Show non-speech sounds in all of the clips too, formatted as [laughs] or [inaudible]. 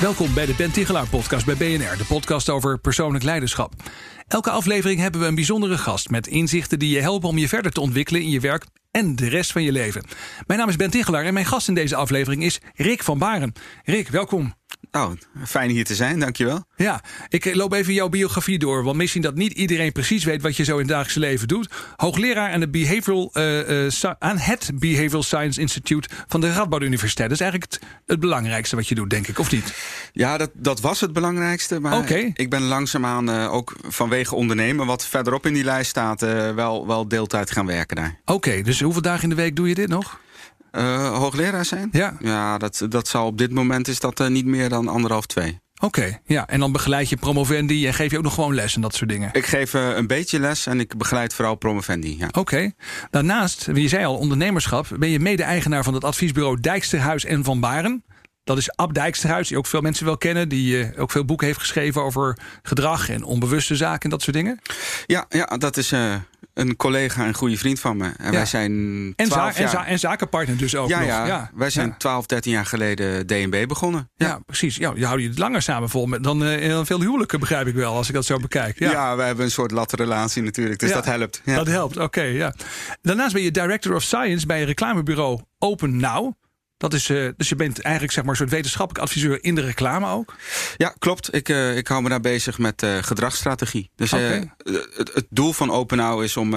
Welkom bij de Ben Tigelaar podcast bij BNR, de podcast over persoonlijk leiderschap. Elke aflevering hebben we een bijzondere gast met inzichten die je helpen om je verder te ontwikkelen in je werk en de rest van je leven. Mijn naam is Ben Tigelaar en mijn gast in deze aflevering is Rick van Baren. Rick, welkom. Oh, fijn hier te zijn, dankjewel. Ja, ik loop even jouw biografie door, want misschien dat niet iedereen precies weet wat je zo in het dagelijks leven doet. Hoogleraar aan, de behavioral, uh, uh, aan het Behavioral Science Institute van de Radboud Universiteit. Dat is eigenlijk het, het, belangrijkste wat je doet, denk ik, of niet? Ja, dat, dat was het belangrijkste. Maar okay. ik ben langzaamaan uh, ook vanwege ondernemen, wat verderop in die lijst staat, wel, wel deeltijd gaan werken daar. Oké, dus hoeveel dagen in de week doe je dit nog? Uh, hoogleraar zijn? Ja. Ja, dat, dat zal op dit moment is dat uh, niet meer dan anderhalf, twee. Oké, okay, ja. En dan begeleid je promovendi en geef je ook nog gewoon les en dat soort dingen? Ik geef uh, een beetje les en ik begeleid vooral promovendi, ja. Oké. Okay. Daarnaast, je zei al, ondernemerschap... ben je mede-eigenaar van het adviesbureau Dijksterhuis en Van Baren... Dat is Ab Dijksterhuis, die ook veel mensen wel kennen. Die uh, ook veel boeken heeft geschreven over gedrag en onbewuste zaken en dat soort dingen. Ja, ja dat is uh, een collega en goede vriend van me. En ja. wij zijn. En, za jaar... en, za en, zakenpartner dus ook. Ja, nog. ja. ja. wij zijn 12, 13 jaar geleden DNB begonnen. Ja, precies. Ja, je houdt je het langer samen vol met dan, uh, dan veel huwelijken, begrijp ik wel, als ik dat zo bekijk. Ja, wij hebben een soort latte relatie natuurlijk. Dus dat helpt. Dat helpt, oké. Okay, ja. Daarnaast ben je Director of Science bij reclamebureau Open Now. Dat is, uh, dus je bent eigenlijk zeg maar, een soort wetenschappelijk adviseur in de reclame ook? Ja, klopt. Ik, uh, ik hou me daar bezig met uh, gedragsstrategie. Dus okay. het, het, doel van OpenNow is om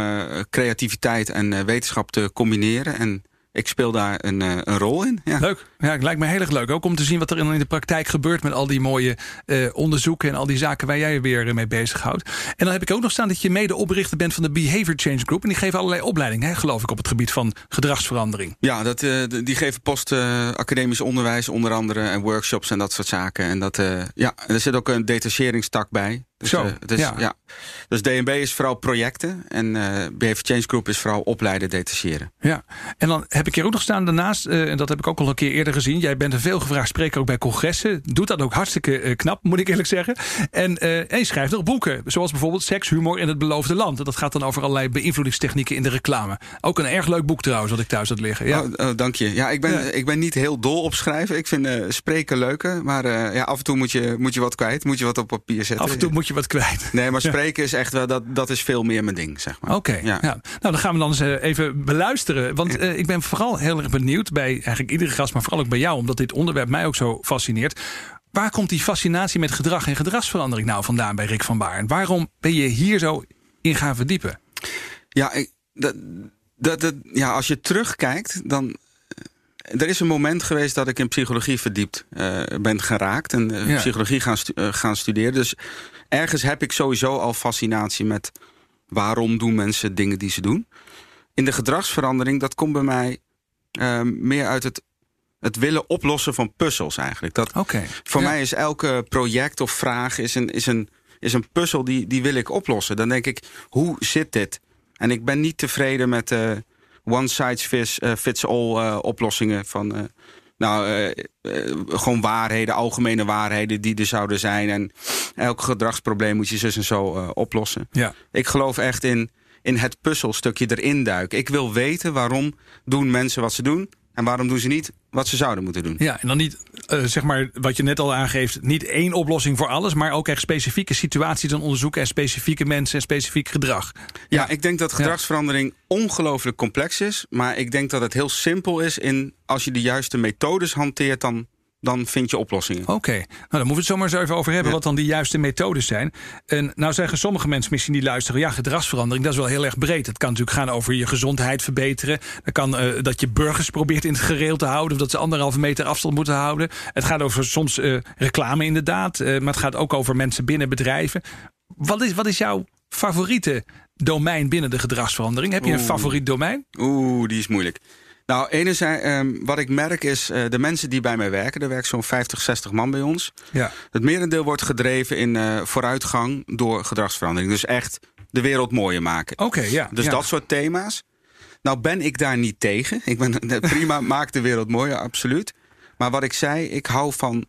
creativiteit en wetenschap te combineren. En ik speel daar een, een rol in. Ja. Leuk. Ja, het lijkt me heel erg leuk. Ook om te zien wat er in de praktijk gebeurt met al die mooie uh, onderzoeken en al die zaken waar jij weer mee bezighoudt. En dan heb ik ook nog staan dat je medeoprichter bent van de Behavior Change Group. En die geven allerlei opleidingen, hè, geloof ik, op het gebied van gedragsverandering. Ja, dat, uh, die geven post-academisch onderwijs onder andere en workshops en dat soort zaken. En dat, ja, er zit ook een detacheringstak bij. Dus, Zo, dus, ja. ja. dus DNB is vooral projecten en uh, Behavior Change Group is vooral opleiden, detacheren. Ja, en dan heb ik hier ook nog staan daarnaast, en dat heb ik ook al een keer eerder gezien. Jij bent een veelgevraagd spreker ook bij congressen. Doet dat ook hartstikke knap, moet ik eerlijk zeggen. En, en je schrijft nog boeken, zoals bijvoorbeeld Seks, Humor in het Beloofde Land. Dat gaat dan over allerlei beïnvloedingstechnieken in de reclame. Ook een erg leuk boek trouwens, wat ik thuis had liggen. Ja. Oh, oh, dank je. Ja, ik ben, ja. ik ben niet heel dol op schrijven. Ik vind spreken leuker, maar ja, af en toe moet je, moet je wat kwijt. Moet je wat op papier zetten. Af en toe moet je wat kwijt. Nee, maar spreken ja. is echt wel, dat, dat is veel meer mijn ding, zeg maar. Oké, okay, ja. Nou, dan gaan we dan eens even beluisteren. Want ik ben vooral heel erg benieuwd bij eigenlijk iedere gast, maar vooral bij jou, omdat dit onderwerp mij ook zo fascineert. Waar komt die fascinatie met gedrag en gedragsverandering nou vandaan bij Rick van Baar? Waarom ben je hier zo in gaan verdiepen? Ja, ik, dat, dat, dat, ja als je terugkijkt, dan er is een moment geweest dat ik in psychologie verdiept uh, ben geraakt. En uh, ja. psychologie gaan, stu uh, gaan studeren. Dus ergens heb ik sowieso al fascinatie met waarom doen mensen dingen die ze doen. In de gedragsverandering, dat komt bij mij meer uit het, het willen oplossen van puzzels eigenlijk. Dat, okay. Voor ja. mij is elke project of vraag is een, is een, is een puzzel die, die wil ik oplossen. Dan denk ik, hoe zit dit? En ik ben niet tevreden met one size fits all uh, oplossingen van uh, nou uh, gewoon waarheden, algemene waarheden die er zouden zijn en elk gedragsprobleem moet je zus en zo oplossen. Ja. Ik geloof echt in in het puzzelstukje erin duiken. Ik wil weten waarom doen mensen wat ze doen en waarom doen ze niet wat ze zouden moeten doen. Ja, en dan niet, uh, zeg maar, wat je net al aangeeft, niet één oplossing voor alles, maar ook echt specifieke situaties dan onderzoeken en specifieke mensen en specifiek gedrag. Ja, ja ik denk dat gedragsverandering ongelooflijk complex is, maar ik denk dat het heel simpel is in als je de juiste methodes hanteert, dan dan vind je oplossingen. Oké, okay. nou dan moeten we het zomaar eens even over hebben... Ja. wat dan die juiste methodes zijn. En nou zeggen sommige mensen misschien die luisteren... ja, gedragsverandering, dat is wel heel erg breed. Het kan natuurlijk gaan over je gezondheid verbeteren. Dat kan uh, dat je burgers probeert in het gereel te houden... of dat ze anderhalve meter afstand moeten houden. Het gaat over soms uh, reclame inderdaad. Uh, maar het gaat ook over mensen binnen bedrijven. Wat is, wat is jouw favoriete domein binnen de gedragsverandering? Heb je een Oeh. favoriet domein? Oeh, die is moeilijk. Nou, enerzijds, um, wat ik merk is uh, de mensen die bij mij werken, er werkt zo'n 50, 60 man bij ons. Ja. Het merendeel wordt gedreven in uh, vooruitgang door gedragsverandering. Dus echt de wereld mooier maken. Oké, ja. Dus ja. dat soort thema's. Nou ben ik daar niet tegen. Ik ben [laughs] prima, maak de wereld mooier, absoluut. Maar wat ik zei, ik hou van.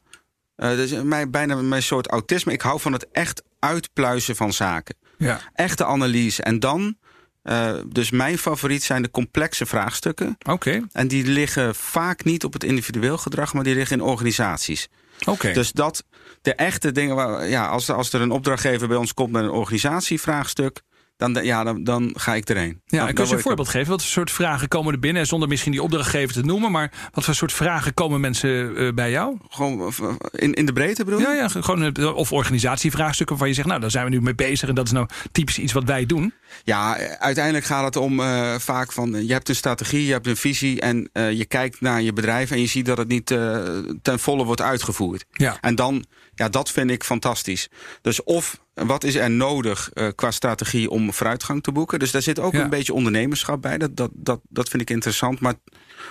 Uh, dus mijn, bijna mijn soort autisme. Ik hou van het echt uitpluizen van zaken. Ja. Echte analyse. En dan. Uh, dus mijn favoriet zijn de complexe vraagstukken. Oké. Okay. En die liggen vaak niet op het individueel gedrag, maar die liggen in organisaties. Oké. Okay. Dus dat, de echte dingen, waar, ja, als, als er een opdrachtgever bij ons komt met een organisatievraagstuk, dan, ja, dan, dan ga ik erheen. Ja, dan, ik kan je een voorbeeld geven. Wat voor soort vragen komen er binnen? Zonder misschien die opdrachtgever te noemen, maar wat voor soort vragen komen mensen uh, bij jou? Gewoon in, in de breedte bedoel je? Ja, ja gewoon, of organisatievraagstukken waarvan je zegt, nou, daar zijn we nu mee bezig en dat is nou typisch iets wat wij doen. Ja, uiteindelijk gaat het om uh, vaak van, je hebt een strategie, je hebt een visie en uh, je kijkt naar je bedrijf en je ziet dat het niet uh, ten volle wordt uitgevoerd. Ja. En dan, ja, dat vind ik fantastisch. Dus of wat is er nodig qua strategie om vooruitgang te boeken? Dus daar zit ook Ja. een beetje ondernemerschap bij. Dat, dat, dat, dat vind ik interessant. Maar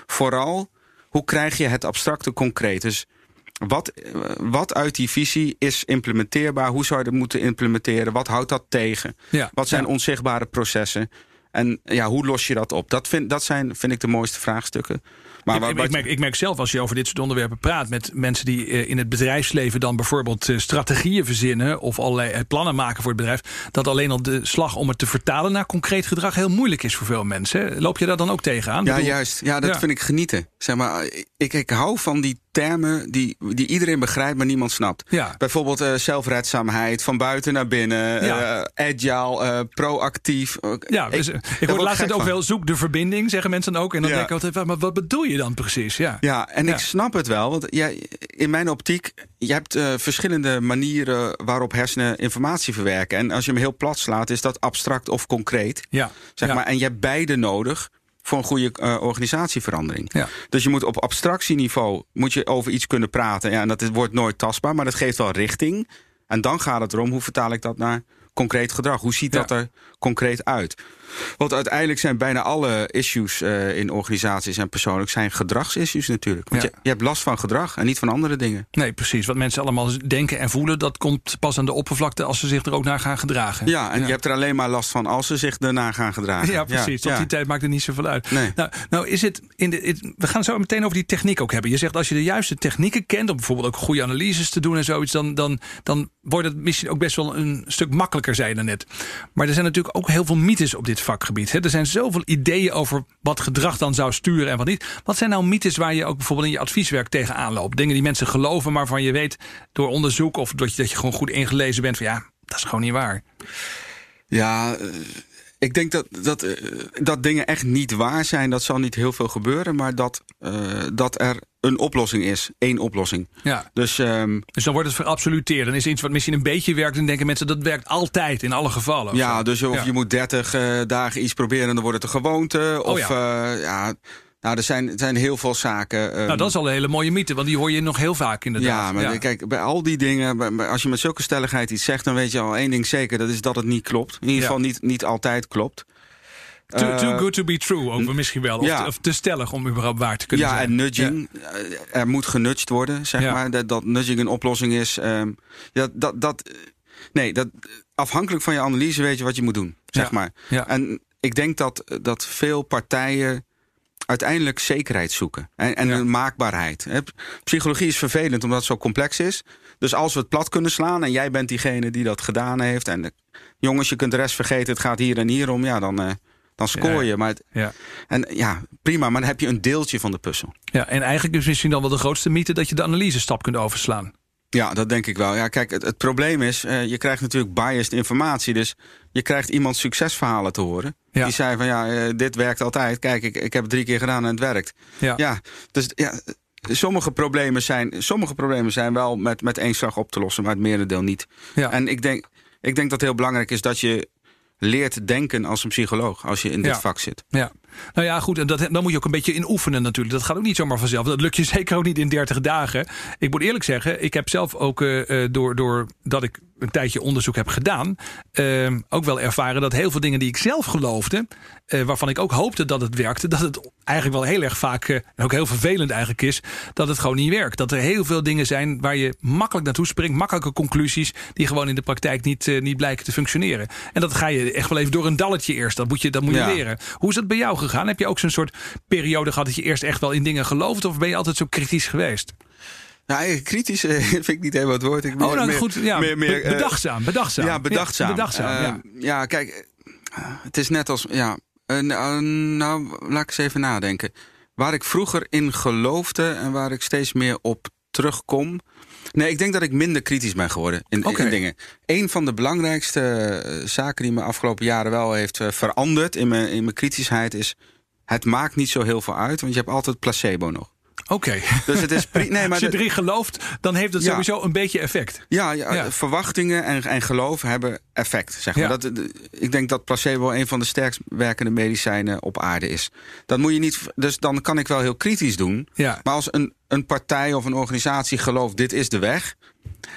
vooral, hoe krijg je het abstracte concreet? Dus wat, uh, wat uit die visie is implementeerbaar? Hoe zou je dat moeten implementeren? Wat houdt dat tegen? Ja. Wat zijn Ja. onzichtbare processen? En ja, hoe los je dat op? Dat vind, dat zijn, vind ik de mooiste vraagstukken. Maar ik, waar- ik, merk, ik merk zelf als je over dit soort onderwerpen praat met mensen die eh, in het bedrijfsleven dan bijvoorbeeld eh, strategieën verzinnen of allerlei eh, plannen maken voor het bedrijf, dat alleen al de slag om het te vertalen naar concreet gedrag heel moeilijk is voor veel mensen. Loop je daar dan ook tegenaan? Ja, bedoel- juist. Ja, dat Ja. vind ik genieten. Zeg maar, ik, ik hou van die termen die, die iedereen begrijpt, maar niemand snapt. Ja. Bijvoorbeeld eh, zelfredzaamheid, van buiten naar binnen, Ja. eh, agile, eh, proactief. Ja, ik, dus, ik, word laatst het ook van. wel zoek de verbinding, zeggen mensen dan ook. En dan Ja. denk ik altijd, "Wat- maar wat bedoel je dan precies? Ja. Ja, en ik snap het wel. Want jij, in mijn optiek, je hebt verschillende manieren waarop hersenen informatie verwerken. En als je hem heel plat slaat, is dat abstract of concreet. Ja. Zeg maar. En je hebt beide nodig voor een goede eh, organisatieverandering. Ja. Dus je moet op abstractieniveau moet je over iets kunnen praten. Ja, en dat wordt nooit tastbaar, maar dat geeft wel richting. En dan gaat het erom, hoe vertaal ik dat naar concreet gedrag? Hoe ziet Ja. dat er concreet uit? Want uiteindelijk zijn bijna alle issues eh, in organisaties en persoonlijk zijn gedragsissues natuurlijk. Want Ja. je, je hebt last van gedrag en niet van andere dingen. Nee, precies. Wat mensen allemaal denken en voelen, dat komt pas aan de oppervlakte als ze zich er ook naar gaan gedragen. Ja, en je hebt er alleen maar last van als ze zich daarna gaan gedragen. Ja, precies. Tot die tijd maakt het niet zoveel uit. Nee. Nou, nou is het in de. we gaan zo meteen over die techniek ook hebben. Je zegt als je de juiste technieken kent, om bijvoorbeeld ook goede analyses te doen en zoiets, dan, dan, dan wordt het misschien ook best wel een stuk makkelijker, zei je daarnet. Maar er zijn natuurlijk ook heel veel mythes op dit vakgebied. Hè. Er zijn zoveel ideeën over wat gedrag dan zou sturen en wat niet. Wat zijn nou mythes waar je ook bijvoorbeeld in je advieswerk tegenaan loopt? Dingen die mensen geloven, maar van je weet door onderzoek of dat je, dat je gewoon goed ingelezen bent van ja, dat is gewoon niet waar. Ja, eh, ik denk dat, dat, eh, dat dingen echt niet waar zijn. Dat zal niet heel veel gebeuren, maar dat, eh, dat er een oplossing is. één oplossing. Ja. Dus ehm, Dus dan wordt het verabsoluteerd. Dan is iets wat misschien een beetje werkt. Dan denken mensen dat werkt altijd in alle gevallen. of ja, zo. dus of Ja. je moet 30 eh, dagen iets proberen en dan wordt het een gewoonte. Of Oh ja. eh, ja, nou, er zijn, er zijn heel veel zaken. ehm, Nou, dat is al een hele mooie mythe, want die hoor je nog heel vaak inderdaad. Ja, maar kijk, bij al die dingen, bij- als je met zulke stelligheid iets zegt, dan weet je al één ding zeker: dat is dat het niet klopt. In ieder geval niet, niet altijd klopt. Too, Eh, too good to be true, ook misschien wel. Of, ja. te, of te stellig om überhaupt waar te kunnen ja, zijn. en nudging. eh, Er moet genudged worden, zeg Ja. maar. Dat, dat nudging een oplossing is. ehm, ja, dat, dat, nee, dat, afhankelijk van je analyse weet je wat je moet doen, zeg maar. En ik denk dat, dat veel partijen uiteindelijk zekerheid zoeken. En, en een maakbaarheid. Psychologie is vervelend omdat het zo complex is. Dus als we het plat kunnen slaan en jij bent diegene die dat gedaan heeft... en de, jongens, je kunt de rest vergeten, het gaat hier en hier om... ja, dan, eh, dan scoor je. Maar het- Ja. en ja, prima, maar dan heb je een deeltje van de puzzel. ja, en eigenlijk is misschien dan wel de grootste mythe dat je de analysestap kunt overslaan. Ja, dat denk ik wel. Ja, kijk, het, het probleem is, eh, je krijgt natuurlijk biased informatie. Dus je krijgt iemand succesverhalen te horen. Ja. Die zei van, ja, eh, dit werkt altijd. Kijk, ik, ik heb het drie keer gedaan en het werkt. Ja. Ja, dus ja, sommige problemen zijn, sommige problemen zijn wel met, met één slag op te lossen, maar het merendeel niet. Ja. En ik denk, ik denk dat het heel belangrijk is dat je leert denken als een psycholoog als je in dit vak zit. Ja. Nou ja, goed, en dat, dan moet je ook een beetje in oefenen natuurlijk. Dat gaat ook niet zomaar vanzelf. Dat lukt je [laughs] zeker ook niet in 30 dagen. Ik moet eerlijk zeggen, ik heb zelf ook uh, door, door dat ik een tijdje onderzoek heb gedaan, uh, ook wel ervaren dat heel veel dingen die ik zelf geloofde, uh, waarvan ik ook hoopte dat het werkte, dat het eigenlijk wel heel erg vaak, uh, en ook heel vervelend eigenlijk is, dat het gewoon niet werkt. Dat er heel veel dingen zijn waar je makkelijk naartoe springt, makkelijke conclusies, die gewoon in de praktijk niet, niet blijken te functioneren. En dat ga je echt wel even door een dalletje eerst. Dat moet je, dat moet je leren. Hoe is dat bij jou gegaan? Heb je ook zo'n soort periode gehad dat je eerst echt wel in dingen geloofde, of ben je altijd zo kritisch geweest? Nou, kritisch eh, [laughs] vind ik niet helemaal het woord. Ik oh, nou, goed. Ja, meer, meer, bedachtzaam, bedachtzaam. Ja, bedachtzaam. Ja, bedachtzaam ja. ja. kijk, het is net als... Ja, uh, nou, laat ik eens even nadenken. Waar ik vroeger in geloofde en waar ik steeds meer op terugkom... Nee, ik denk dat ik minder kritisch ben geworden in, okay. in dingen. Een van de belangrijkste zaken die me afgelopen jaren wel heeft veranderd... in mijn, in mijn kritischheid is... het maakt niet zo heel veel uit, want je hebt altijd placebo nog. Oké. [laughs] Dus het is nee, maar Als je erin gelooft, dan heeft het sowieso een beetje effect. Ja, ja, verwachtingen en, en geloof hebben effect. Zeg maar. dat, ik denk dat placebo een van de sterkst werkende medicijnen op aarde is. Dat moet je niet. Dus dan kan ik wel heel kritisch doen. Maar als een, een partij of een organisatie gelooft: dit is de weg.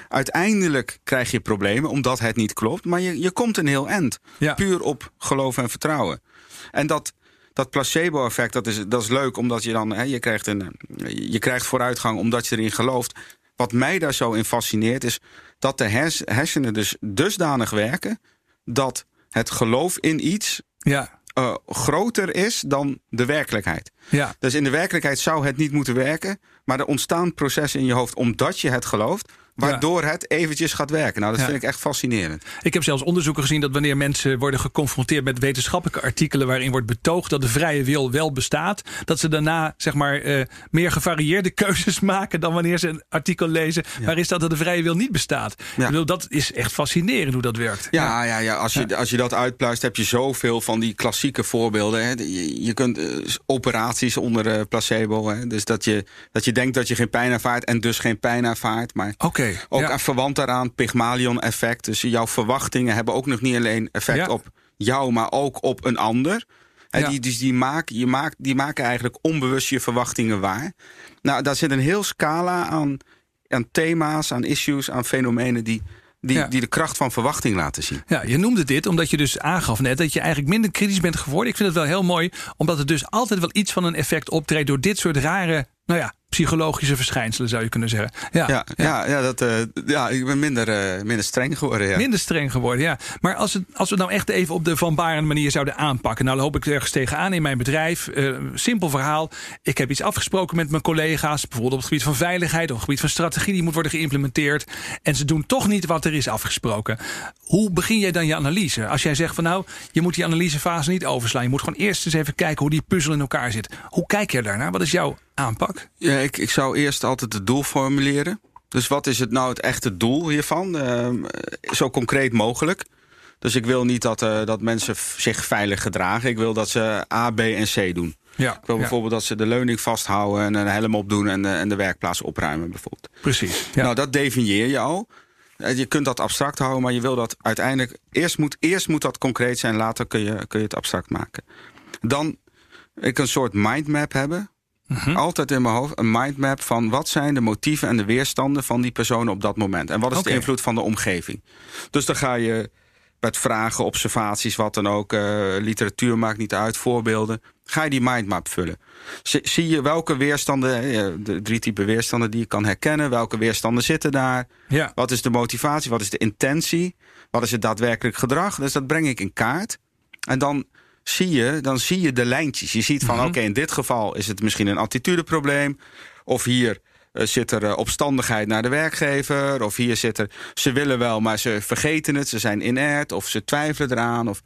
Uiteindelijk krijg je problemen omdat het niet klopt. Maar je, je komt een heel eind. Puur op geloof en vertrouwen. En dat dat placebo-effect, dat is, dat is leuk, omdat je dan, hè, je, krijgt een, je krijgt vooruitgang omdat je erin gelooft. Wat mij daar zo in fascineert, is dat de hersenen dus dusdanig werken dat het geloof in iets ja. Uh, groter is dan de werkelijkheid. Ja. Dus in de werkelijkheid zou het niet moeten werken, maar er ontstaan processen in je hoofd omdat je het gelooft. Waardoor het eventjes gaat werken. Nou, dat vind ik echt fascinerend. Ik heb zelfs onderzoeken gezien dat wanneer mensen worden geconfronteerd met wetenschappelijke artikelen waarin wordt betoogd dat de vrije wil wel bestaat, dat ze daarna zeg maar uh, meer gevarieerde keuzes [laughs] maken dan wanneer ze een artikel lezen waar is dat dat de vrije wil niet bestaat. Ik bedoel, dat is echt fascinerend hoe dat werkt. Ja, ja, ja. Als, je, als je dat uitpluist, heb je zoveel van die klassieke voorbeelden. Hè. Je, je kunt uh, operaties onder uh, placebo. Hè. Dus dat je, dat je denkt dat je geen pijn ervaart en dus geen pijn ervaart. Maar Oké. Ook ja. verwant daaraan, Pygmalion-effect. Dus jouw verwachtingen hebben ook nog niet alleen effect op jou, maar ook op een ander. Ja. Die, dus die, maken, je maakt, die maken eigenlijk onbewust je verwachtingen waar. Nou, daar zit een heel scala aan, aan thema's, aan issues, aan fenomenen die, die, die de kracht van verwachting laten zien. Ja, je noemde dit omdat je dus aangaf net dat je eigenlijk minder kritisch bent geworden. Ik vind het wel heel mooi, omdat het dus altijd wel iets van een effect optreedt door dit soort rare, nou ja, psychologische verschijnselen, zou je kunnen zeggen. Ja, ja, ja. ja dat, uh, ja ik ben minder, uh, minder streng geworden. Ja. Minder streng geworden, ja. Maar als, het, als we nou echt even op de Van Baren manier zouden aanpakken. Nou loop ik ergens tegenaan in mijn bedrijf. Uh, simpel verhaal. Ik heb iets afgesproken met mijn collega's. Bijvoorbeeld op het gebied van veiligheid. Of op het gebied van strategie. Die moet worden geïmplementeerd. En ze doen toch niet wat er is afgesproken. Hoe begin jij dan je analyse? Als jij zegt van nou, je moet die analysefase niet overslaan. Je moet gewoon eerst eens even kijken hoe die puzzel in elkaar zit. Hoe kijk je daarnaar? Wat is jouw aanpak? Ja, ik, ik zou eerst altijd het doel formuleren. Dus wat is het nou het echte doel hiervan? Uh, zo concreet mogelijk. Dus ik wil niet dat, uh, dat mensen zich veilig gedragen. Ik wil dat ze A, B en C doen. Ja, ik wil bijvoorbeeld dat ze de leuning vasthouden en een helm opdoen en de, en de werkplaats opruimen bijvoorbeeld. Precies. Ja. Nou, dat definieer je al. Eh, je kunt dat abstract houden, maar je wil dat uiteindelijk... Eerst moet, eerst moet dat concreet zijn, later kun je, kun je het abstract maken. Dan ik een soort mindmap hebben. Mhm. Altijd in mijn hoofd een mindmap van wat zijn de motieven en de weerstanden van die persoon op dat moment. En wat is de invloed van de omgeving. Dus dan ga je met vragen, observaties, wat dan ook, uh, literatuur maakt niet uit, voorbeelden. Ga je die mindmap vullen. Zie je welke weerstanden, eh, de drie typen weerstanden die je kan herkennen, welke weerstanden zitten daar? Ja. Wat is de motivatie, wat is de intentie, wat is het daadwerkelijk gedrag? Dus dat breng ik in kaart. En dan zie je, dan zie je de lijntjes. Je ziet van, mhm. oké, in dit geval is het misschien een attitudeprobleem. Of hier uh, zit er uh, opstandigheid naar de werkgever. Of hier zit er, ze willen wel, maar ze vergeten het. Ze zijn inert of ze twijfelen eraan. Of,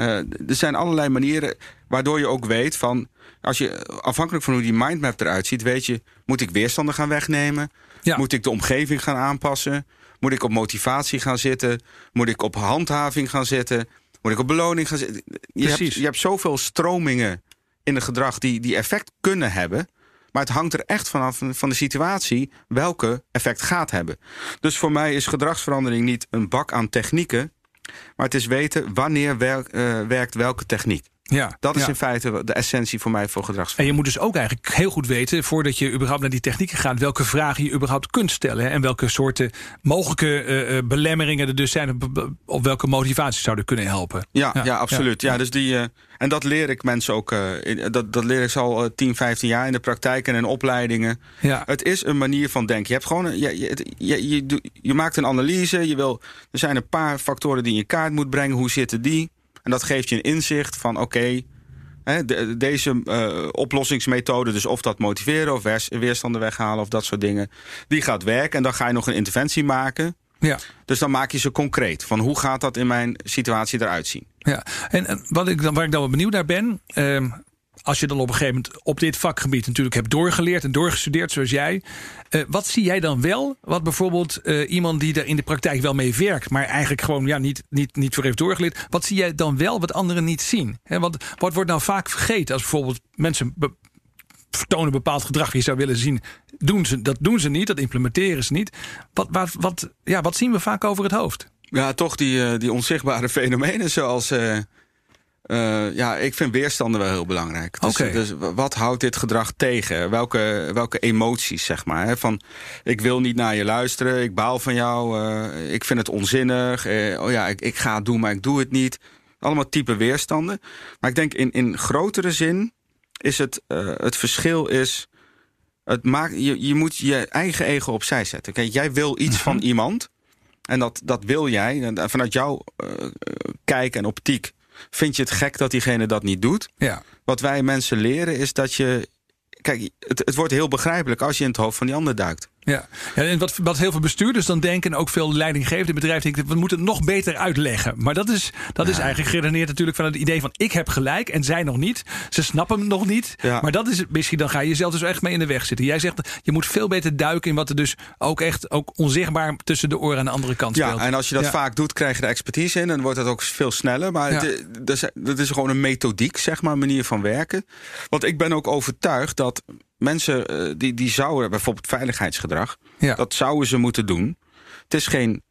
uh, er zijn allerlei manieren waardoor je ook weet van... Als je, afhankelijk van hoe die mindmap eruit ziet, weet je... moet ik weerstanden gaan wegnemen? Ja. Moet ik de omgeving gaan aanpassen? Moet ik op motivatie gaan zitten? Moet ik op handhaving gaan zitten? Moet ik op beloning gaan zitten? Je hebt, je hebt zoveel stromingen in het gedrag die, die effect kunnen hebben. Maar het hangt er echt vanaf van de situatie welke effect gaat hebben. Dus voor mij is gedragsverandering niet een bak aan technieken. Maar het is weten wanneer werkt, uh, werkt welke techniek. Ja, dat is in feite de essentie voor mij voor gedragsverandering. En je moet dus ook eigenlijk heel goed weten, voordat je überhaupt naar die technieken gaat, welke vragen je überhaupt kunt stellen. Hè, en welke soorten mogelijke uh, belemmeringen er dus zijn, of welke motivaties zouden kunnen helpen. Ja, ja, absoluut. Ja. dus die, uh, en dat leer ik mensen ook. Uh, dat, dat leer ik al 10, 15 jaar in de praktijk en in opleidingen. Ja. Het is een manier van denken. Je hebt gewoon een, je, je, je, je, je maakt een analyse. Je wil, er zijn een paar factoren die je in kaart moet brengen. Hoe zitten die? En dat geeft je een inzicht van oké, de, deze uh, oplossingsmethode, dus of dat motiveren of weerstanden weghalen of dat soort dingen, die gaat werken. En dan ga je nog een interventie maken. Ja. Dus dan maak je ze concreet. Van hoe gaat dat in mijn situatie eruit zien? Ja, en wat ik dan, waar ik dan wel benieuwd naar ben. Uh, als je dan op een gegeven moment op dit vakgebied natuurlijk hebt doorgeleerd en doorgestudeerd zoals jij. Uh, wat zie jij dan wel? Wat bijvoorbeeld uh, iemand die er in de praktijk wel mee werkt, maar eigenlijk gewoon ja, niet, niet, niet voor heeft doorgeleerd. Wat zie jij dan wel wat anderen niet zien? Want wat wordt nou vaak vergeten als bijvoorbeeld mensen be vertonen bepaald gedrag die je zou willen zien. Doen ze, dat doen ze niet, dat implementeren ze niet. Wat, wat, wat, ja, wat zien we vaak over het hoofd? Ja, toch die, uh, die onzichtbare [laughs] fenomenen zoals ja, ik vind weerstanden wel heel belangrijk. Dus, dus, wat houdt dit gedrag tegen? Welke, welke emoties, zeg maar? Hè? Van, ik wil niet naar je luisteren, ik baal van jou, uh, ik vind het onzinnig. Uh, oh ja, ik, ik ga het doen, maar ik doe het niet. Allemaal type weerstanden. Maar ik denk in, in grotere zin is het, het verschil is... Het maakt, je, je moet je eigen ego opzij zetten. Kijk, jij wil iets van mhm. iemand... En dat, dat wil jij, vanuit jouw kijk en optiek vind je het gek dat diegene dat niet doet. Ja. Wat wij mensen leren is dat je. Kijk, het, het wordt heel begrijpelijk als je in het hoofd van die ander duikt. Ja, ja en wat, wat heel veel bestuurders dan denken, ook veel leidinggevende bedrijven denken, we moeten het nog beter uitleggen. Maar dat is, dat is eigenlijk geredeneerd natuurlijk van het idee van ik heb gelijk en zij nog niet. Ze snappen hem nog niet. Maar dat is misschien, dan ga je jezelf dus echt mee in de weg zitten. Jij zegt, je moet veel beter duiken in wat er dus ook echt ook onzichtbaar tussen de oren aan de andere kant speelt. Ja, en als je dat vaak doet, krijg je de expertise in en dan wordt het ook veel sneller. Maar het, dat is gewoon een methodiek, zeg maar, manier van werken. Want ik ben ook overtuigd dat mensen uh, die, die zouden bijvoorbeeld veiligheidsgedrag, ja. dat zouden ze moeten doen. Het is geen,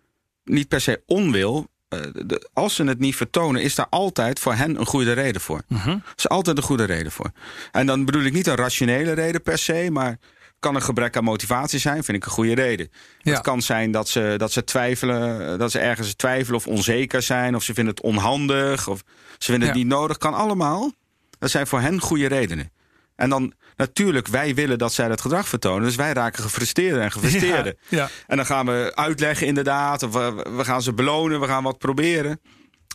niet per se onwil. Uh, de, als ze het niet vertonen, is daar altijd voor hen een goede reden voor. Uh Er is altijd een goede reden voor. En dan bedoel ik niet een rationele reden per se, maar kan een gebrek aan motivatie zijn, vind ik een goede reden. Ja. Het kan zijn dat ze, dat ze twijfelen, dat ze ergens twijfelen of onzeker zijn, of ze vinden het onhandig, of ze vinden het niet nodig. Kan allemaal. Dat zijn voor hen goede redenen. En dan natuurlijk, wij willen dat zij dat gedrag vertonen. Dus wij raken gefrustreerd en gefrustreerd. Ja, En dan gaan we uitleggen inderdaad. Of we, we, gaan ze belonen, we gaan wat proberen.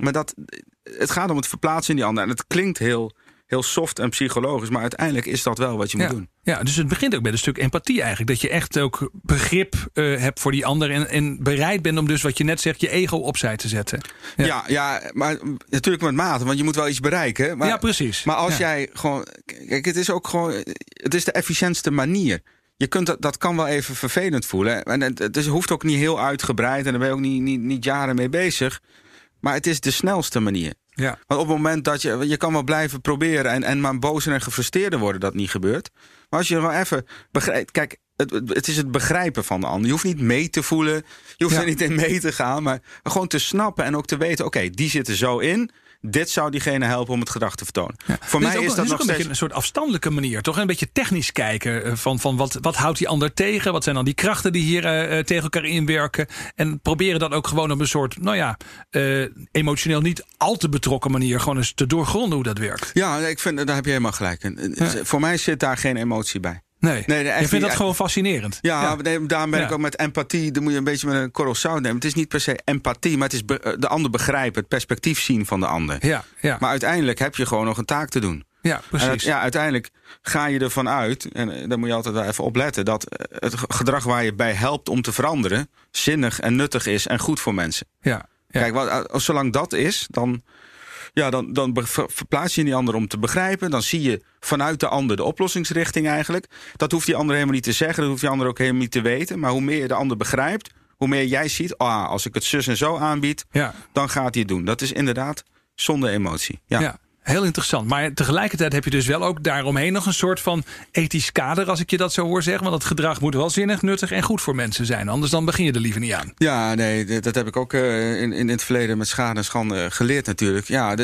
Maar dat, het gaat om het verplaatsen in die ander. En het klinkt heel heel soft en psychologisch. Maar uiteindelijk is dat wel wat je moet doen. Ja, dus het begint ook met een stuk empathie eigenlijk. Dat je echt ook begrip uh, hebt voor die ander. En, en, bereid bent om dus wat je net zegt, je ego opzij te zetten. Ja, ja, ja maar natuurlijk met mate. Want je moet wel iets bereiken. Maar, ja, precies. Maar als jij gewoon. Kijk, het is ook gewoon. Het is de efficiëntste manier. Je kunt dat, dat kan wel even vervelend voelen. En het, het hoeft ook niet heel uitgebreid. En daar ben je ook niet, niet, niet jaren mee bezig. Maar het is de snelste manier. Ja. Want op het moment dat je... Je kan wel blijven proberen en, en maar boos en gefrustreerder worden dat niet gebeurt. Maar als je gewoon even begrijpt... Kijk, het, het, is het begrijpen van de ander. Je hoeft niet mee te voelen. Je hoeft er niet in mee te gaan. Maar gewoon te snappen en ook te weten... Oké, die zitten zo in dit zou diegene helpen om het gedrag te vertonen. Voor mij is, dat nog steeds... een, een soort afstandelijke manier, toch? Een beetje technisch kijken eh, van, van wat, wat houdt die ander tegen? Wat zijn dan die krachten die hier uh, tegen elkaar inwerken? En proberen dat ook gewoon op een soort, nou ja, uh, emotioneel niet al te betrokken manier gewoon eens te doorgronden hoe dat werkt. Ja, ik vind, daar heb je helemaal gelijk in. Voor mij zit daar geen emotie bij. Nee, nee je vindt dat gewoon fascinerend. Ja, ja. daarom ben ik ook met empathie. Dan moet je een beetje met een korrel zout nemen. Het is niet per se empathie, maar het is eh, de ander begrijpen. Het perspectief zien van de ander. Ja, ja. Maar uiteindelijk heb je gewoon nog een taak te doen. Ja, precies. ja, uiteindelijk ga je ervan uit, en eh, daar moet je altijd wel even op letten, dat eh, het gedrag waar je bij helpt om te veranderen, zinnig en nuttig is en goed voor mensen. Ja. ja. Kijk, wat, zolang dat is, dan, ja, dan, dan verplaats je die ander om te begrijpen. Dan zie je vanuit de ander de oplossingsrichting eigenlijk. Dat hoeft die ander helemaal niet te zeggen. Dat hoeft die ander ook helemaal niet te weten. Maar hoe meer je de ander begrijpt, hoe meer jij ziet... ah, als ik het zus en zo aanbied, ja. dan gaat hij het doen. Dat is inderdaad zonder emotie. ja. ja. Heel interessant. Maar tegelijkertijd heb je dus wel ook daaromheen nog een soort van ethisch kader, als ik je dat zo hoor zeggen. Want het gedrag moet wel zinnig, nuttig en goed voor mensen zijn. Anders dan begin je er liever niet aan. Ja, nee, dat heb ik ook uh, in, in het verleden met schade en schande geleerd natuurlijk. Ja,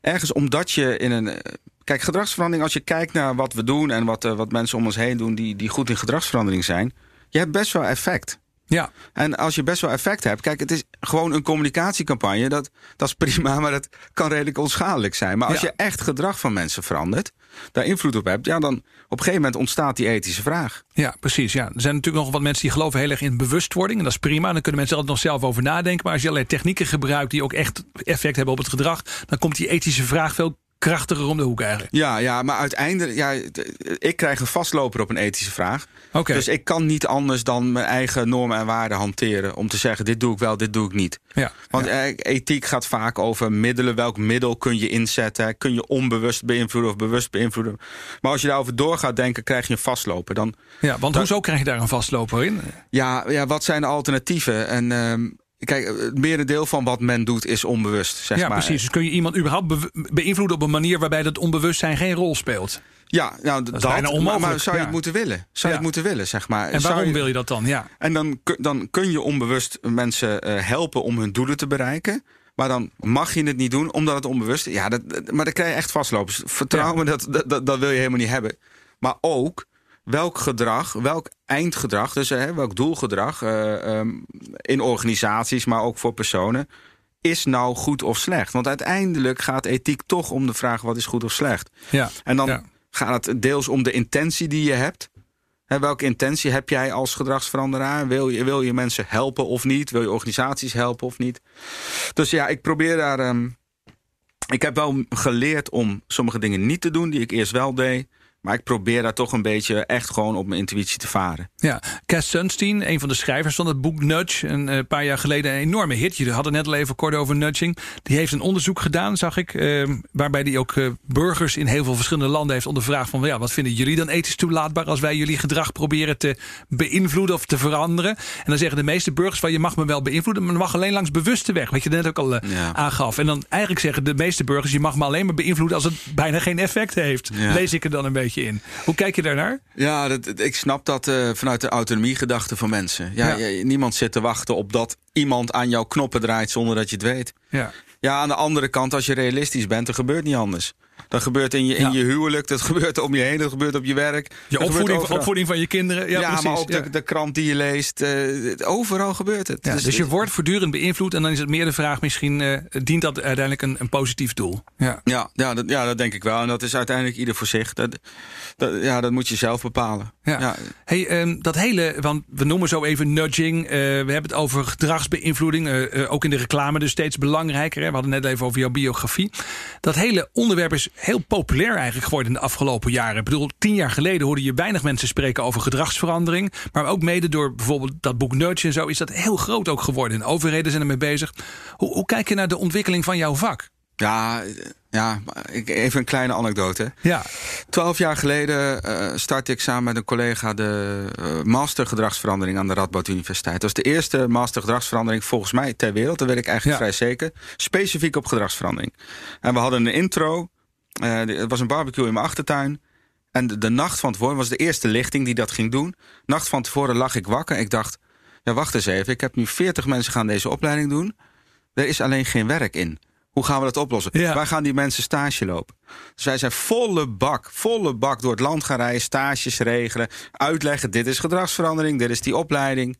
ergens omdat je in een. Kijk, gedragsverandering, als je kijkt naar wat we doen en wat, wat mensen om ons heen doen die, die goed in gedragsverandering zijn, je hebt best wel effect. Ja. En als je best wel effect hebt, kijk, het is gewoon een communicatiecampagne. Dat, dat is [laughs] prima, maar dat kan redelijk onschadelijk zijn. Maar als je echt gedrag van mensen verandert, daar invloed op hebt, ja, dan op een gegeven moment ontstaat die ethische vraag. Ja, precies. Ja. Er zijn natuurlijk nog wat mensen die geloven heel erg in bewustwording. En dat is prima. Dan kunnen mensen er nog zelf over nadenken. Maar als je allerlei technieken gebruikt die ook echt effect hebben op het gedrag, dan komt die ethische vraag veel krachtiger om de hoek eigenlijk. Ja, ja maar uiteindelijk, ja, ik krijg een vastloper op een ethische vraag. Okay. Dus ik kan niet anders dan mijn eigen normen en waarden hanteren. Om te zeggen, dit doe ik wel, dit doe ik niet. Ja, Want ja. ethiek gaat vaak over middelen. Welk middel kun je inzetten? Kun je onbewust beïnvloeden of bewust beïnvloeden? Maar als je daarover door gaat denken, krijg je een vastloper. Dan, ja, want hoezo krijg je daar een vastloper in? Ja, ja wat zijn de alternatieven? En... Um, Kijk, het merendeel van wat men doet is onbewust. Zeg ja, maar. precies. Dus kun je iemand überhaupt beïnvloeden op een manier waarbij dat onbewustzijn geen rol speelt? Ja, nou, dat, dat is bijna onmogelijk. Maar, maar zou je ja. het moeten willen? Zou je Ja. het moeten willen, zeg maar? En waarom je- wil je dat dan? Ja. En dan, kun- dan kun je onbewust mensen eh, helpen om hun doelen te bereiken. Maar dan mag je het niet doen omdat het onbewust is. Ja, dat, maar dan krijg je echt vastlopers. Vertrouw Ja. me, dat, dat, dat, dat wil je helemaal niet hebben. Maar ook welk gedrag, welk eindgedrag, dus eh, welk doelgedrag eh, ehm, in organisaties, maar ook voor personen, is nou goed of slecht? Want uiteindelijk gaat ethiek toch om de vraag wat is goed of slecht. Ja. En dan Ja. gaat het deels om de intentie die je hebt. Hè, welke intentie heb jij als gedragsveranderaar? Wil je, wil je mensen helpen of niet? Wil je organisaties helpen of niet? Dus ja, ik probeer daar. ehm, ik heb wel geleerd om sommige dingen niet te doen die ik eerst wel deed. Maar ik probeer daar toch een beetje echt gewoon op mijn intuïtie te varen. Ja, Cass Sunstein, een van de schrijvers van het boek Nudge, een eh, paar jaar geleden een enorme hit. Je had het net al even kort over nudging. Die heeft een onderzoek gedaan, zag ik, eh, waarbij die ook eh, burgers in heel veel verschillende landen heeft ondervraagd van, ja, wat vinden jullie dan ethisch toelaatbaar als wij jullie gedrag proberen te beïnvloeden of te veranderen? En dan zeggen de meeste burgers van, je mag me wel beïnvloeden, maar mag alleen langs bewuste weg, wat je net ook al eh, Ja. aangaf. En dan eigenlijk zeggen de meeste burgers, je mag me alleen maar beïnvloeden als het bijna geen effect heeft. Ja. Lees ik er dan een beetje in. Hoe kijk je daarnaar? Ja, dat, ik snap dat eh, vanuit de autonomiegedachte van mensen. Ja, Ja. ja, niemand zit te wachten op dat iemand aan jouw knoppen draait zonder dat je het weet. Ja. Ja, aan de andere kant, als je realistisch bent, er gebeurt niet anders. Dat gebeurt in je, in Ja. je huwelijk, dat gebeurt om je heen, dat gebeurt op je werk. Je opvoeding, opvoeding van je kinderen. Ja, Ja, precies. maar ook ja. de, de krant die je leest. eh, overal gebeurt het. Ja, dus, je wordt voortdurend beïnvloed en dan is het meer de vraag misschien... eh, dient dat uiteindelijk een, een positief doel? Ja. Ja, ja, dat, ja, dat denk ik wel. En dat is uiteindelijk ieder voor zich. Dat, dat, ja, dat moet je zelf bepalen. Ja. Hey, ehm, dat hele, want we noemen zo even nudging. eh, we hebben het over gedragsbeïnvloeding. ook in de reclame dus steeds belangrijker. Hè? We hadden net even over jouw biografie. Dat hele onderwerp is heel populair eigenlijk geworden in de afgelopen jaren. Ik bedoel, tien jaar geleden hoorde je weinig mensen spreken over gedragsverandering. Maar ook mede door bijvoorbeeld dat boek Nudge en zo is dat heel groot ook geworden. En overheden zijn ermee bezig. Hoe, hoe kijk je naar de ontwikkeling van jouw vak? Ja, ja, even een kleine anekdote. Ja, Twaalf jaar geleden eh startte ik samen met een collega de eh, master gedragsverandering aan de Radboud Universiteit. Dat was de eerste master gedragsverandering volgens mij ter wereld. Dat weet ik eigenlijk Ja. vrij zeker. Specifiek op gedragsverandering. En we hadden een intro. Eh, het was een barbecue in mijn achtertuin. En de, de nacht van tevoren was de eerste lichting die dat ging doen. Nacht van tevoren lag ik wakker. Ik dacht, ja wacht eens even. Ik heb nu 40 mensen gaan deze opleiding doen. Er is alleen geen werk in. Hoe gaan we dat oplossen? Ja. Waar gaan die mensen stage lopen? Dus wij zijn volle bak, volle bak door het land gaan rijden, stages regelen, uitleggen: dit is gedragsverandering, dit is die opleiding.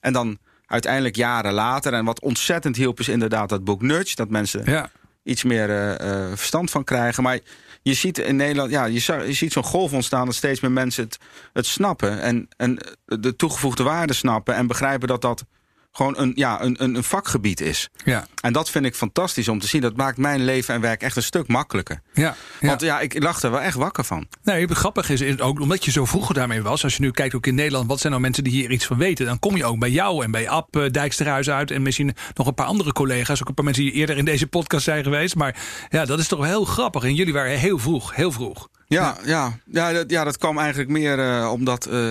En dan uiteindelijk jaren later, en wat ontzettend hielp, is inderdaad dat boek Nudge, dat mensen ja. Iets meer eh, eh, verstand van krijgen. Maar je ziet in Nederland, ja, je, je ziet zo'n golf ontstaan dat steeds meer mensen het, het snappen en, en de toegevoegde waarde snappen en begrijpen dat dat gewoon een, ja, een, een, een vakgebied is. ja. En dat vind ik fantastisch om te zien. Dat maakt mijn leven en werk echt een stuk makkelijker. Ja, ja. Want ja, ik lag er wel echt wakker van. Nee, het grappige is, is ook omdat je zo vroeger daarmee was. Als je nu kijkt ook in Nederland, wat zijn nou mensen die hier iets van weten? Dan kom je ook bij jou en bij Ab eh, Dijksterhuis uit. En misschien nog een paar andere collega's. Ook een paar mensen die eerder in deze podcast zijn geweest. Maar ja, dat is toch wel heel grappig. En jullie waren heel vroeg, heel vroeg. Ja, ja. ja, dat, ja dat kwam eigenlijk meer eh, omdat. eh,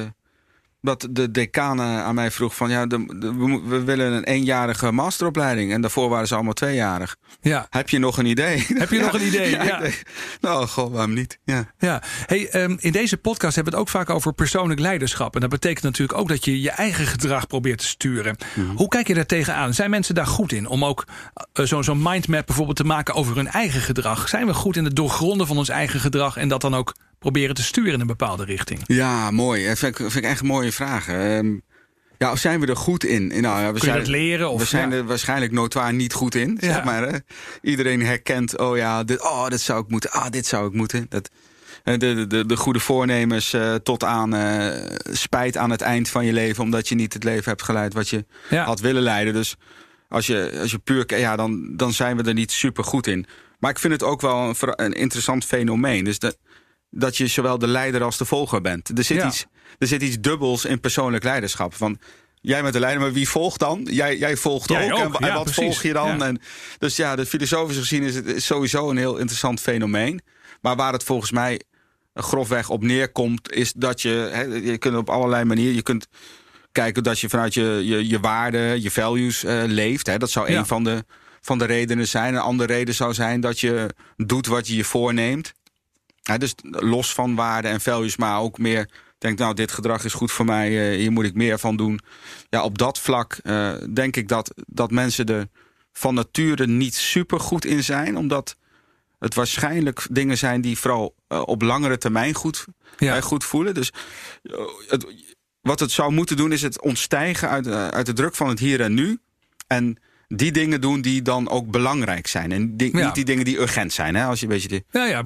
dat de decaan eh, aan mij vroeg van ja, de, we, we, willen een eenjarige masteropleiding. En daarvoor waren ze allemaal tweejarig. Ja. Heb je nog een idee? Heb je nog een [laughs] idee? ja. nou, goh, waarom niet? Ja. ja. Hey, um, in deze podcast hebben we het ook vaak over persoonlijk leiderschap. En dat betekent natuurlijk ook dat je je eigen gedrag probeert te sturen. Mhm. Hoe kijk je daar tegenaan? Zijn mensen daar goed in? Om ook uh, zo'n zo mindmap bijvoorbeeld te maken over hun eigen gedrag. Zijn we goed in het doorgronden van ons eigen gedrag en dat dan ook proberen te sturen in een bepaalde richting? Ja, mooi. Dat vind ik, vind ik echt een mooie vraag. Um, ja, of zijn we er goed in? Nou, ja, we zijn, het leren? Of, we zijn er waarschijnlijk notoir niet goed in. Zeg maar, hè? Iedereen herkent, oh ja, dit, oh, dit zou ik moeten. Ah, dit zou ik moeten. Dat, de, de, de goede voornemens uh, tot aan uh, spijt aan het eind van je leven... omdat je niet het leven hebt geleid wat je ja. had willen leiden. Dus als je, als je puur... Ja, dan, dan zijn we er niet super goed in. Maar ik vind het ook wel een, een interessant fenomeen. Dus dat dat je zowel de leider als de volger bent. Er zit, iets, er zit iets dubbels in persoonlijk leiderschap. Van, jij bent de leider, maar wie volgt dan? Jij, jij volgt ook. En, en wat volg je dan? En, dus ja, de filosofisch gezien is het sowieso een heel interessant fenomeen. Maar waar het volgens mij grofweg op neerkomt, is dat je, je kunt op allerlei manieren, je kunt kijken dat je vanuit je, je, je waarden, je values uh, leeft. Hè. Dat zou een van de, van de redenen zijn. Een andere reden zou zijn dat je doet wat je je voorneemt. Ja, dus los van waarden en values, maar ook meer denk, nou, dit gedrag is goed voor mij, uh, hier moet ik meer van doen. Ja, op dat vlak uh, denk ik dat, dat mensen er van nature niet super goed in zijn, omdat het waarschijnlijk dingen zijn die vooral uh, op langere termijn goed, ja. goed voelen. Dus het, wat het zou moeten doen, is het ontstijgen uit, uit de druk van het hier en nu. En die dingen doen die dan ook belangrijk zijn. En die, niet die dingen die urgent zijn. Hè? Als je een beetje de ja, ja,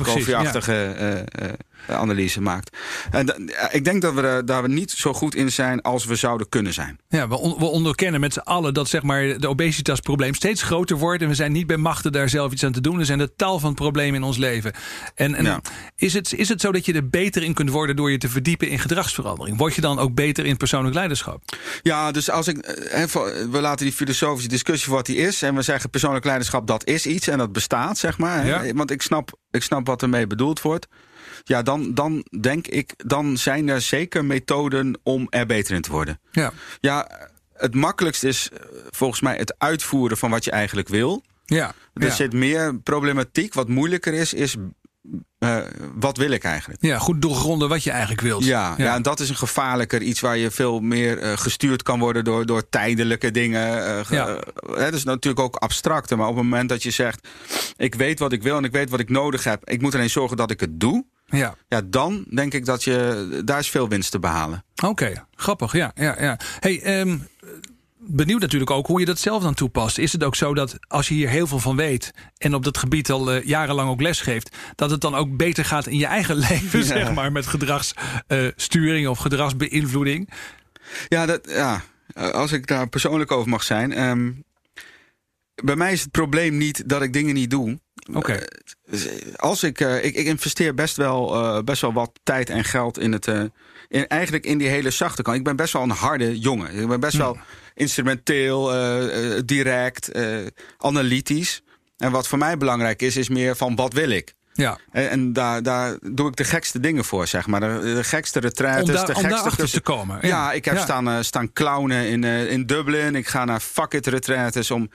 uh, analyse maakt. En ik denk dat we daar we niet zo goed in zijn als we zouden kunnen zijn. Ja, we, on we onderkennen met z'n allen dat zeg maar, de obesitasprobleem steeds groter wordt. En we zijn niet bij machten daar zelf iets aan te doen. Er zijn de tal van problemen in ons leven. En, en is, het, is het zo dat je er beter in kunt worden door je te verdiepen in gedragsverandering? Word je dan ook beter in persoonlijk leiderschap? Ja, dus als ik. We laten die filosofische discussie wat die is. En we zeggen persoonlijk leiderschap, dat is iets en dat bestaat, zeg maar. Ja. Want ik snap, ik snap wat ermee bedoeld wordt. Ja, dan, dan denk ik, dan zijn er zeker methoden om er beter in te worden. Ja, ja het makkelijkst is eh, volgens mij het uitvoeren van wat je eigenlijk wil. Ja, er zit meer problematiek. Wat moeilijker is, is uh, wat wil ik eigenlijk? Ja, goed doorgronden wat je eigenlijk wilt. Ja, ja. en dat is een gevaarlijker iets waar je veel meer uh, gestuurd kan worden door, door tijdelijke dingen. Uh, ja. dat is natuurlijk ook abstracte, maar op het moment dat je zegt: Ik weet wat ik wil en ik weet wat ik nodig heb, ik moet alleen zorgen dat ik het doe. Ja. ja, dan denk ik dat je daar is veel winst te behalen. Oké, grappig. Ja, ja, ja. Hey, um, benieuwd natuurlijk ook hoe je dat zelf dan toepast. Is het ook zo dat als je hier heel veel van weet en op dat gebied al uh, jarenlang ook les geeft, dat het dan ook beter gaat in je eigen [laughs] leven, zeg maar, met gedragssturing uh, of gedragsbeïnvloeding? Ja, dat, ja, als ik daar persoonlijk over mag zijn. Um, bij mij is het probleem niet dat ik dingen niet doe. Oké. Uh, als ik, ik, ik, investeer best wel, best wel wat tijd en geld in het. in, eigenlijk in die hele zachte kant. Ik ben best wel een harde jongen. Ik ben best hm. wel instrumenteel, uh, direct, uh, analytisch. En wat voor mij belangrijk is, is meer van wat wil ik? Ja. En, en daar, daar doe ik de gekste dingen voor, zeg maar. De, de gekste retraites. Om, daar, de om gekste te komen. Ja, ja ik heb Staan, staan clownen in, in Dublin. Ik ga naar fuck it retraites om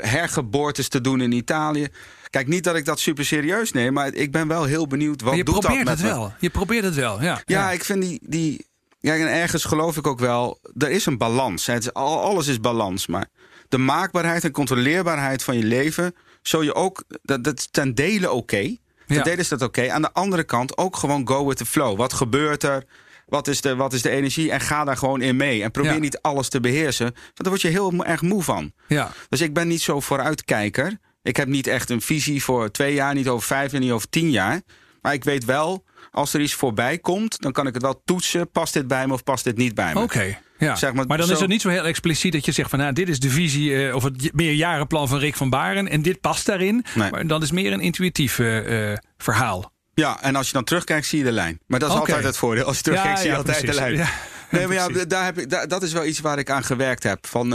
hergeboortes te doen in Italië. Kijk, niet dat ik dat super serieus neem, maar ik ben wel heel benieuwd wat je doet dat met het wel. Je probeert het wel, ja. Ja, ja. ik vind die, die, ja, en ergens geloof ik ook wel, er is een balans. Het is, alles is balans, maar de maakbaarheid en controleerbaarheid van je leven, zul je ook, dat, dat is ten dele oké. Okay. Ten dele is dat oké. Aan de andere kant ook gewoon go with the flow. Wat gebeurt er? Wat is, de, wat is de energie? En ga daar gewoon in mee. En probeer niet alles te beheersen. Want daar word je heel erg moe van. Ja. Dus ik ben niet zo vooruitkijker. Ik heb niet echt een visie voor twee jaar, niet over vijf en niet over tien jaar. Maar ik weet wel, als er iets voorbij komt, dan kan ik het wel toetsen. Past dit bij me of past dit niet bij me? Oké. Ja. Zeg maar, maar, dan is het niet zo heel expliciet dat je zegt van nou, dit is de visie uh, of het meerjarenplan van Rick van Baren en dit past daarin. Nee. Maar dan is meer een intuïtief uh, verhaal. Ja, en als je dan terugkijkt, zie je de lijn. Maar dat is okay. altijd het voordeel. Als je terugkijkt, ja, zie je ja, altijd precies. de lijn. Nee, maar ja, [laughs] daar heb ik, daar, dat is wel iets waar ik aan gewerkt heb. Van,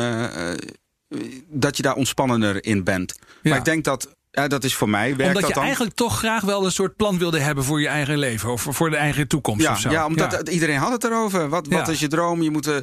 dat je daar ontspannender in bent. Maar ik denk dat Ja, dat is voor mij. Werkt omdat dat je dan? eigenlijk toch graag wel een soort plan wilde hebben voor je eigen leven. Of voor de eigen toekomst Ja, of zo. ja omdat iedereen had het erover. Wat, wat Ja. is je droom? Je moet, eh,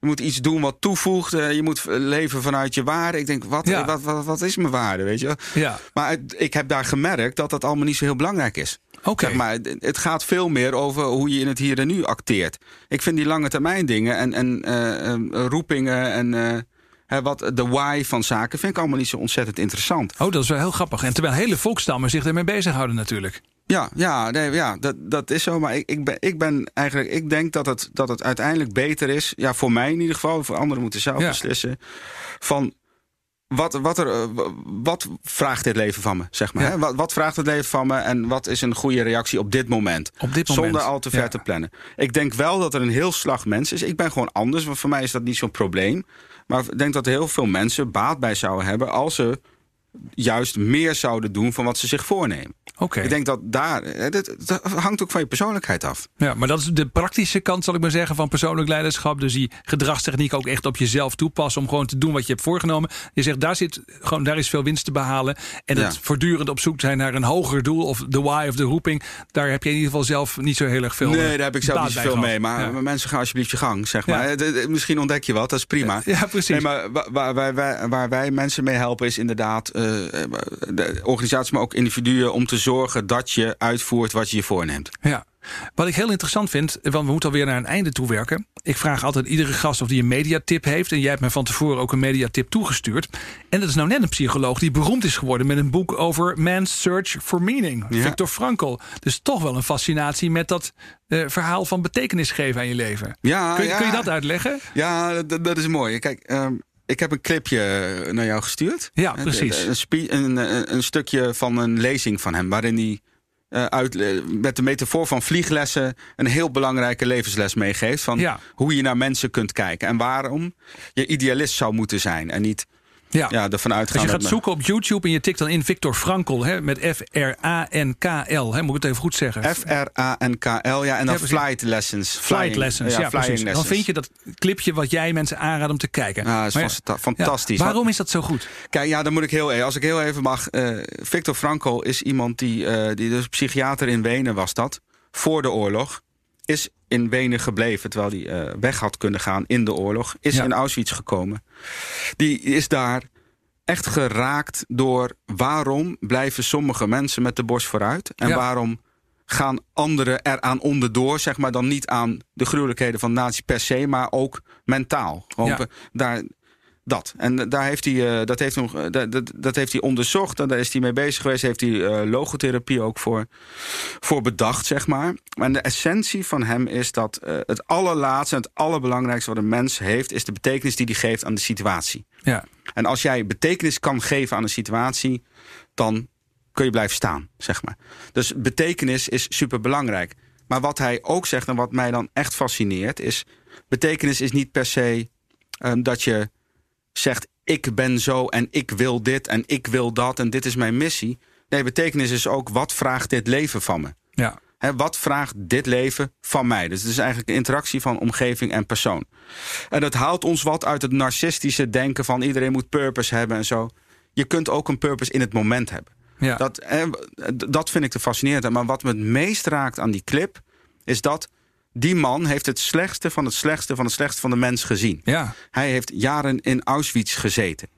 je moet iets doen wat toevoegt. eh, je moet eh, leven vanuit je waarde. Ik denk, wat, wat, wat, wat is mijn waarde? Weet je? Ja. Maar het- ik heb daar gemerkt dat dat allemaal niet zo heel belangrijk is. Oké. Zeg maar, het- het gaat veel meer over hoe je in het hier en nu acteert. Ik vind die lange termijn dingen en, en roepingen en hè, wat, de why van zaken vind ik allemaal niet zo ontzettend interessant. Oh, dat is wel heel grappig. En terwijl hele volkstammen zich ermee bezighouden natuurlijk. Ja, ja, nee, ja dat, dat is zo. Maar ik, ik, ben, ik ben eigenlijk, ik denk dat het, dat het uiteindelijk beter is. Ja, voor mij in ieder geval. Voor anderen moeten zelf Ja. beslissen. Van wat, wat, er, eh, wat vraagt dit leven van me? Zeg maar, Ja. hè? Wat, wat vraagt het leven van me? En wat is een goede reactie op dit moment? Op dit moment. Zonder al te ver Ja. te plannen. Ik denk wel dat er een heel slag mensen is. Ik ben gewoon anders, want voor mij is dat niet zo'n probleem. Maar ik denk dat heel veel mensen baat bij zouden hebben als ze juist meer zouden doen van wat ze zich voornemen. Ik denk dat daar. Dat, dat hangt ook van je persoonlijkheid af. Ja, maar dat is de praktische kant, zal ik maar zeggen, van persoonlijk leiderschap. Dus die gedragstechniek ook echt op jezelf toepassen. Om gewoon te doen wat je hebt voorgenomen. Je zegt, daar, zit, gewoon, daar is veel winst te behalen. En het Ja. voortdurend op zoek zijn naar een hoger doel. Of de why of de roeping. Daar heb je in ieder geval zelf niet zo heel erg veel nee, eh, daar heb ik zelf niet zoveel mee. Maar Ja. mensen gaan alsjeblieft je gang, zeg Ja. maar. Eh, d- d- Misschien ontdek je wat, dat is prima. Ja, precies. Nee, maar wa- waar, waar, wij- waar wij mensen mee helpen is inderdaad eh, de organisaties, maar ook individuen, om te zorgen dat je uitvoert wat je je voorneemt. Ja. Wat ik heel interessant vind, want we moeten alweer naar een einde toe werken. Ik vraag altijd iedere gast of die een mediatip heeft. En jij hebt me van tevoren ook een mediatip toegestuurd. En dat is nou net een psycholoog die beroemd is geworden met een boek over Man's Search for Meaning. Ja. Victor Frankl. Dus toch wel een fascinatie met dat eh, verhaal van betekenis geven aan je leven. Ja, kun, ja. kun je dat uitleggen? Ja, dat, dat is mooi. Kijk, ehm, ik heb een clipje naar jou gestuurd. Ja, Eh, precies. Een, een, een, een stukje van een lezing van hem, waarin hij eh, uit, eh, met de metafoor van vlieglessen een heel belangrijke levensles meegeeft. Van Ja. hoe je naar mensen kunt kijken en waarom je idealist zou moeten zijn. En niet Ja. ja, ervan Als uitgaan je gaat zoeken op YouTube en je tikt dan in Victor Frankl hè, met F-R-A-N-K-L. hè, Moet ik het even goed zeggen? F-R-A-N-K-L, ja, en dan Ja, flight lessons. Flight lessons, ja, flying precies. Dan lessons. vind je dat clipje wat jij mensen aanraadt om te kijken. Ja, dat is fantastisch. Ja, waarom is dat zo goed? Kijk, ja, dan moet ik heel even. Als ik heel even mag. eh, Victor Frankl is iemand die, eh, die dus psychiater in Wenen was dat. Voor de oorlog. Is in Wenen gebleven terwijl hij eh, weg had kunnen gaan in de oorlog. Is Ja. in Auschwitz gekomen. Die is daar echt geraakt door waarom blijven sommige mensen met de borst vooruit. En Ja. waarom gaan anderen eraan onderdoor. Zeg maar dan niet aan de gruwelijkheden van nazi per se. Maar ook mentaal. Gewoon Ja. be- daar, dat. En daar heeft hij, eh, dat, heeft hem, eh, dat, dat, dat heeft hij onderzocht. En daar is hij mee bezig geweest. Heeft hij eh, logotherapie ook voor, voor bedacht, zeg maar. En de essentie van hem is dat het allerlaatste... en het allerbelangrijkste wat een mens heeft... is de betekenis die hij geeft aan de situatie. Ja. En als jij betekenis kan geven aan een situatie... dan kun je blijven staan, zeg maar. Dus betekenis is superbelangrijk. Maar wat hij ook zegt en wat mij dan echt fascineert... is betekenis is niet per se ehm, dat je zegt... ik ben zo en ik wil dit en ik wil dat en dit is mijn missie. Nee, betekenis is ook wat vraagt dit leven van me? Ja. Hè, wat vraagt dit leven van mij? Dus het is eigenlijk een interactie van omgeving en persoon. En dat haalt ons wat uit het narcistische denken van iedereen moet purpose hebben en zo. Je kunt ook een purpose in het moment hebben. Ja. Dat, dat vind ik te fascinerend. Maar wat me het meest raakt aan die clip... is dat die man heeft het slechtste van het slechtste van het slechtste van de mens gezien. ja. Hij heeft jaren in Auschwitz gezeten.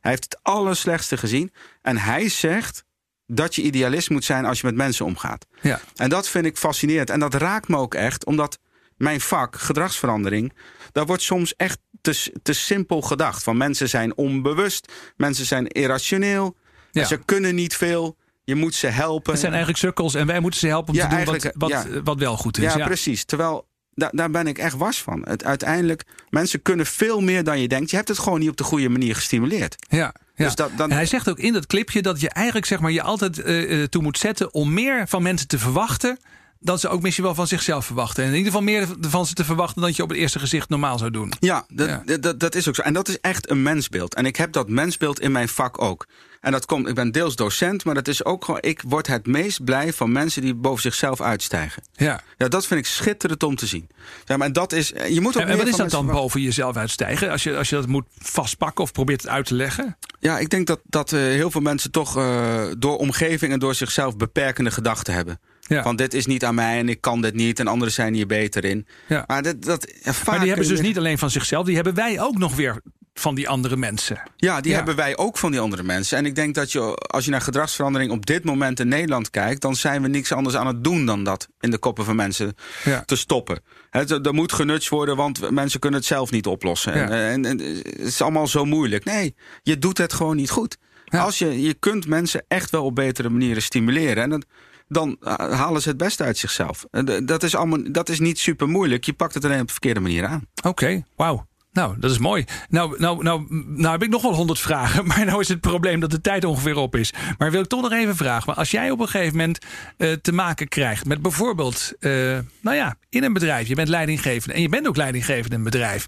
Hij heeft het allerslechtste gezien. En hij zegt dat je idealist moet zijn als je met mensen omgaat. Ja. En dat vind ik fascinerend. En dat raakt me ook echt, omdat mijn vak, gedragsverandering, daar wordt soms echt te, te simpel gedacht. Van mensen zijn onbewust, mensen zijn irrationeel, Ja. en ze kunnen niet veel. Je moet ze helpen. Het zijn eigenlijk sukkels en wij moeten ze helpen om Ja, te doen wat, wat, ja. wat wel goed is. ja, Ja, precies. Terwijl daar, daar ben ik echt was van. Het, uiteindelijk, mensen kunnen veel meer dan je denkt. Je hebt het gewoon niet op de goede manier gestimuleerd. Ja, ja. Dus dat- dan- En hij zegt ook in dat clipje dat je eigenlijk zeg maar, je altijd eh, eh, toe moet zetten om meer van mensen te verwachten dat ze ook misschien wel van zichzelf verwachten. En in ieder geval meer van ze te verwachten dan je op het eerste gezicht normaal zou doen. Ja, dat, Dat, dat is ook zo. En dat is echt een mensbeeld. En ik heb dat mensbeeld in mijn vak ook. En dat komt, ik ben deels docent, maar dat is ook gewoon. Ik word het meest blij van mensen die boven zichzelf uitstijgen. Ja. Ja, dat vind ik schitterend om te zien. Ja, maar dat is. Je moet ook en, wat is dat dan boven jezelf uitstijgen? Als je, als je dat moet vastpakken of probeert het uit te leggen? Ja, ik denk dat, dat uh, heel veel mensen toch uh, door omgeving en door zichzelf beperkende gedachten hebben. Ja. Van dit is niet aan mij en ik kan dit niet en anderen zijn hier beter in. Ja. Maar, dat, dat, maar die hebben ze dus niet alleen van zichzelf, die hebben wij ook nog weer van die andere mensen. Ja, die hebben wij ook van die andere mensen. En ik denk dat je, als je naar gedragsverandering op dit moment in Nederland kijkt, dan zijn we niks anders aan het doen dan dat in de koppen van mensen ja. te stoppen. Er moet genutst worden, want mensen kunnen het zelf niet oplossen. En, en, en, het is allemaal zo moeilijk. Nee, je doet het gewoon niet goed. Als je, je kunt mensen echt wel op betere manieren stimuleren. En dat, dan halen ze het beste uit zichzelf. Dat is, allemaal, dat is niet super moeilijk. Je pakt het alleen op de verkeerde manier aan. Oké, wauw. Nou, dat is mooi. Nou, nou, nou, nou heb ik nog wel honderd vragen. [laughs] Maar nou is het probleem dat de tijd ongeveer op is. Maar wil ik toch nog even vragen. Maar als jij op een gegeven moment uh, te maken krijgt met bijvoorbeeld, uh, nou ja, in een bedrijf. Je bent leidinggevende en je bent ook leidinggevende in een bedrijf.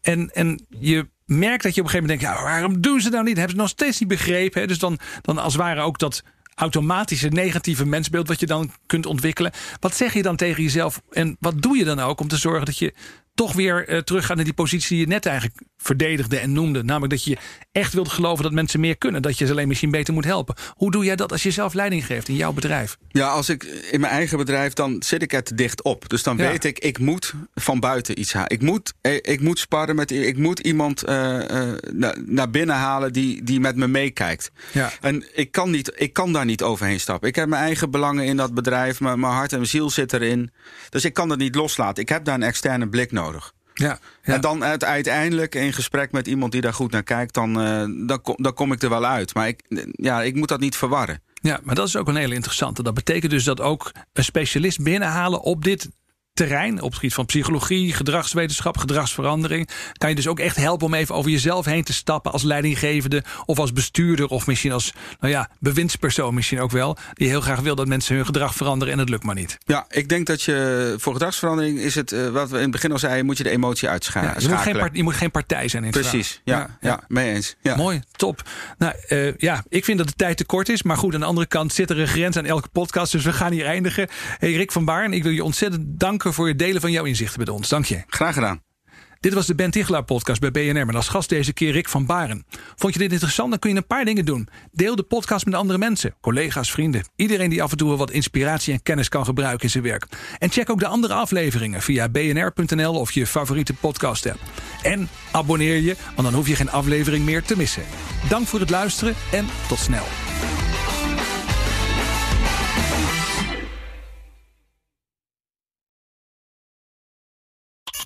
En, en je merkt dat je op een gegeven moment denkt, ja, waarom doen ze nou niet? Hebben ze nog steeds niet begrepen? Hè? Dus dan, dan als het ware ook dat automatische negatieve mensbeeld wat je dan kunt ontwikkelen. Wat zeg je dan tegen jezelf en wat doe je dan ook om te zorgen dat je toch weer uh, teruggaan naar die positie die je net eigenlijk verdedigde en noemde. Namelijk dat je echt wilt geloven dat mensen meer kunnen. Dat je ze alleen misschien beter moet helpen. Hoe doe jij dat als je zelf leiding geeft in jouw bedrijf? Ja, als ik in mijn eigen bedrijf, dan zit ik te dicht op. Dus dan weet ik, ik moet van buiten iets halen. Ik moet, eh, ik moet sparren met, ik moet iemand uh, uh, naar binnen halen die, die met me meekijkt. Ja. En ik kan, niet, ik kan daar niet overheen stappen. Ik heb mijn eigen belangen in dat bedrijf. Mijn, mijn hart en mijn ziel zit erin. Dus ik kan dat niet loslaten. Ik heb daar een externe blik nodig. Ja, En dan uiteindelijk in gesprek met iemand die daar goed naar kijkt, dan, uh, dan, kom, dan kom ik er wel uit. Maar ik, ja, ik moet dat niet verwarren. Ja, maar dat is ook een hele interessante. Dat betekent dus dat ook een specialist binnenhalen op dit terrein, op het gebied van psychologie, gedragswetenschap, gedragsverandering, kan je dus ook echt helpen om even over jezelf heen te stappen als leidinggevende of als bestuurder of misschien als nou ja, bewindspersoon misschien ook wel, die heel graag wil dat mensen hun gedrag veranderen en het lukt maar niet. Ja, ik denk dat je voor gedragsverandering is het, uh, wat we in het begin al zeiden, moet je de emotie uitschakelen. Ja, je, moet geen part, je moet geen partij zijn in Precies, ja, ja, ja, mee eens. Ja. Mooi, top. Nou uh, ja, ik vind dat de tijd te kort is, maar goed, aan de andere kant zit er een grens aan elke podcast, dus we gaan hier eindigen. Hey, Rick van Baarn, ik wil je ontzettend danken voor het delen van jouw inzichten met ons. Dank je. Graag gedaan. Dit was de Ben Tichelaar podcast bij BNR met als gast deze keer Rick van Baren. Vond je dit interessant? Dan kun je een paar dingen doen. Deel de podcast met andere mensen, collega's, vrienden. Iedereen die af en toe wel wat inspiratie en kennis kan gebruiken in zijn werk. En check ook de andere afleveringen via bnr.nl of je favoriete podcast app. En abonneer je, want dan hoef je geen aflevering meer te missen. Dank voor het luisteren en tot snel.